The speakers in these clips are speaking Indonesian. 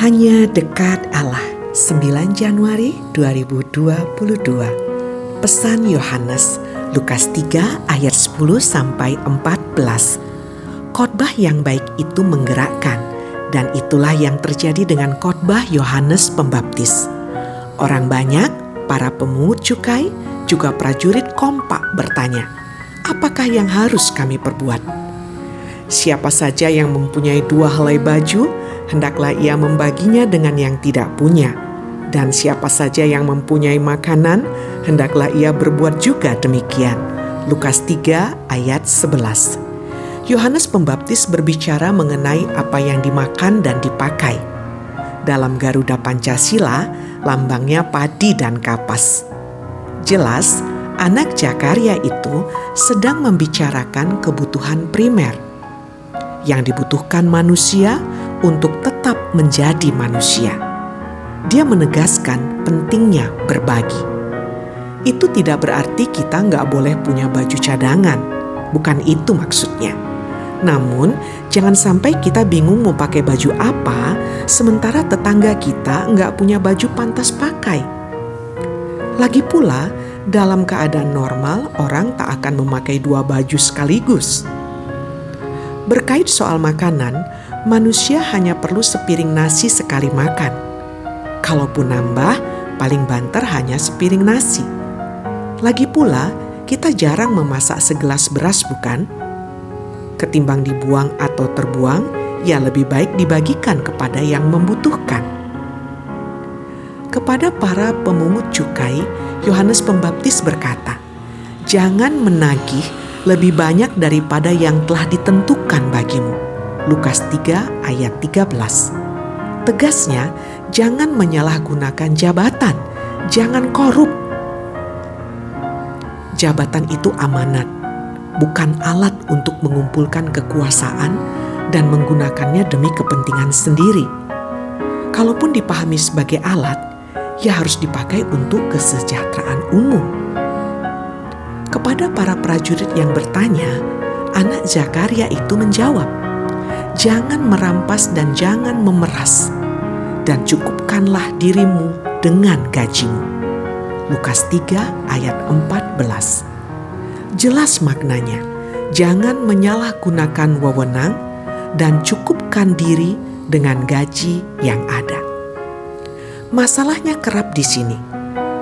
Hanya dekat Allah 9 Januari 2022 Pesan Yohanes Lukas 3 ayat 10 sampai 14 Khotbah yang baik itu menggerakkan dan itulah yang terjadi dengan khotbah Yohanes Pembaptis. Orang banyak, para pemungut cukai, juga prajurit kompak bertanya, "Apakah yang harus kami perbuat?" Siapa saja yang mempunyai dua helai baju, hendaklah ia membaginya dengan yang tidak punya. Dan siapa saja yang mempunyai makanan, hendaklah ia berbuat juga demikian. Lukas 3 ayat 11 Yohanes Pembaptis berbicara mengenai apa yang dimakan dan dipakai. Dalam Garuda Pancasila, lambangnya padi dan kapas. Jelas, anak Jakaria itu sedang membicarakan kebutuhan primer – yang dibutuhkan manusia untuk tetap menjadi manusia. Dia menegaskan pentingnya berbagi. Itu tidak berarti kita nggak boleh punya baju cadangan. Bukan itu maksudnya. Namun, jangan sampai kita bingung mau pakai baju apa, sementara tetangga kita nggak punya baju pantas pakai. Lagi pula, dalam keadaan normal, orang tak akan memakai dua baju sekaligus Berkait soal makanan, manusia hanya perlu sepiring nasi sekali makan. Kalaupun nambah, paling banter hanya sepiring nasi. Lagi pula, kita jarang memasak segelas beras, bukan? Ketimbang dibuang atau terbuang, ya lebih baik dibagikan kepada yang membutuhkan. Kepada para pemungut cukai, Yohanes Pembaptis berkata, "Jangan menagih lebih banyak daripada yang telah ditentukan bagimu. Lukas 3 ayat 13. Tegasnya, jangan menyalahgunakan jabatan, jangan korup. Jabatan itu amanat, bukan alat untuk mengumpulkan kekuasaan dan menggunakannya demi kepentingan sendiri. Kalaupun dipahami sebagai alat, ya harus dipakai untuk kesejahteraan umum kepada para prajurit yang bertanya, anak Zakaria itu menjawab, "Jangan merampas dan jangan memeras, dan cukupkanlah dirimu dengan gajimu." Lukas 3 ayat 14. Jelas maknanya, jangan menyalahgunakan wewenang dan cukupkan diri dengan gaji yang ada. Masalahnya kerap di sini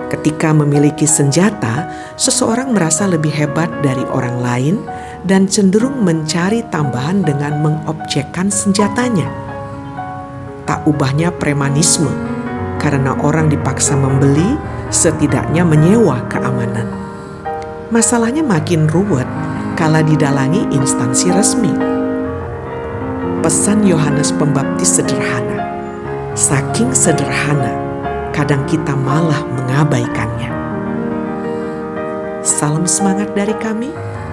Ketika memiliki senjata, seseorang merasa lebih hebat dari orang lain dan cenderung mencari tambahan dengan mengobjekkan senjatanya. Tak ubahnya premanisme, karena orang dipaksa membeli, setidaknya menyewa keamanan. Masalahnya makin ruwet kala didalangi instansi resmi. Pesan Yohanes Pembaptis sederhana, saking sederhana kadang kita malah mengabaikannya. Salam semangat dari kami,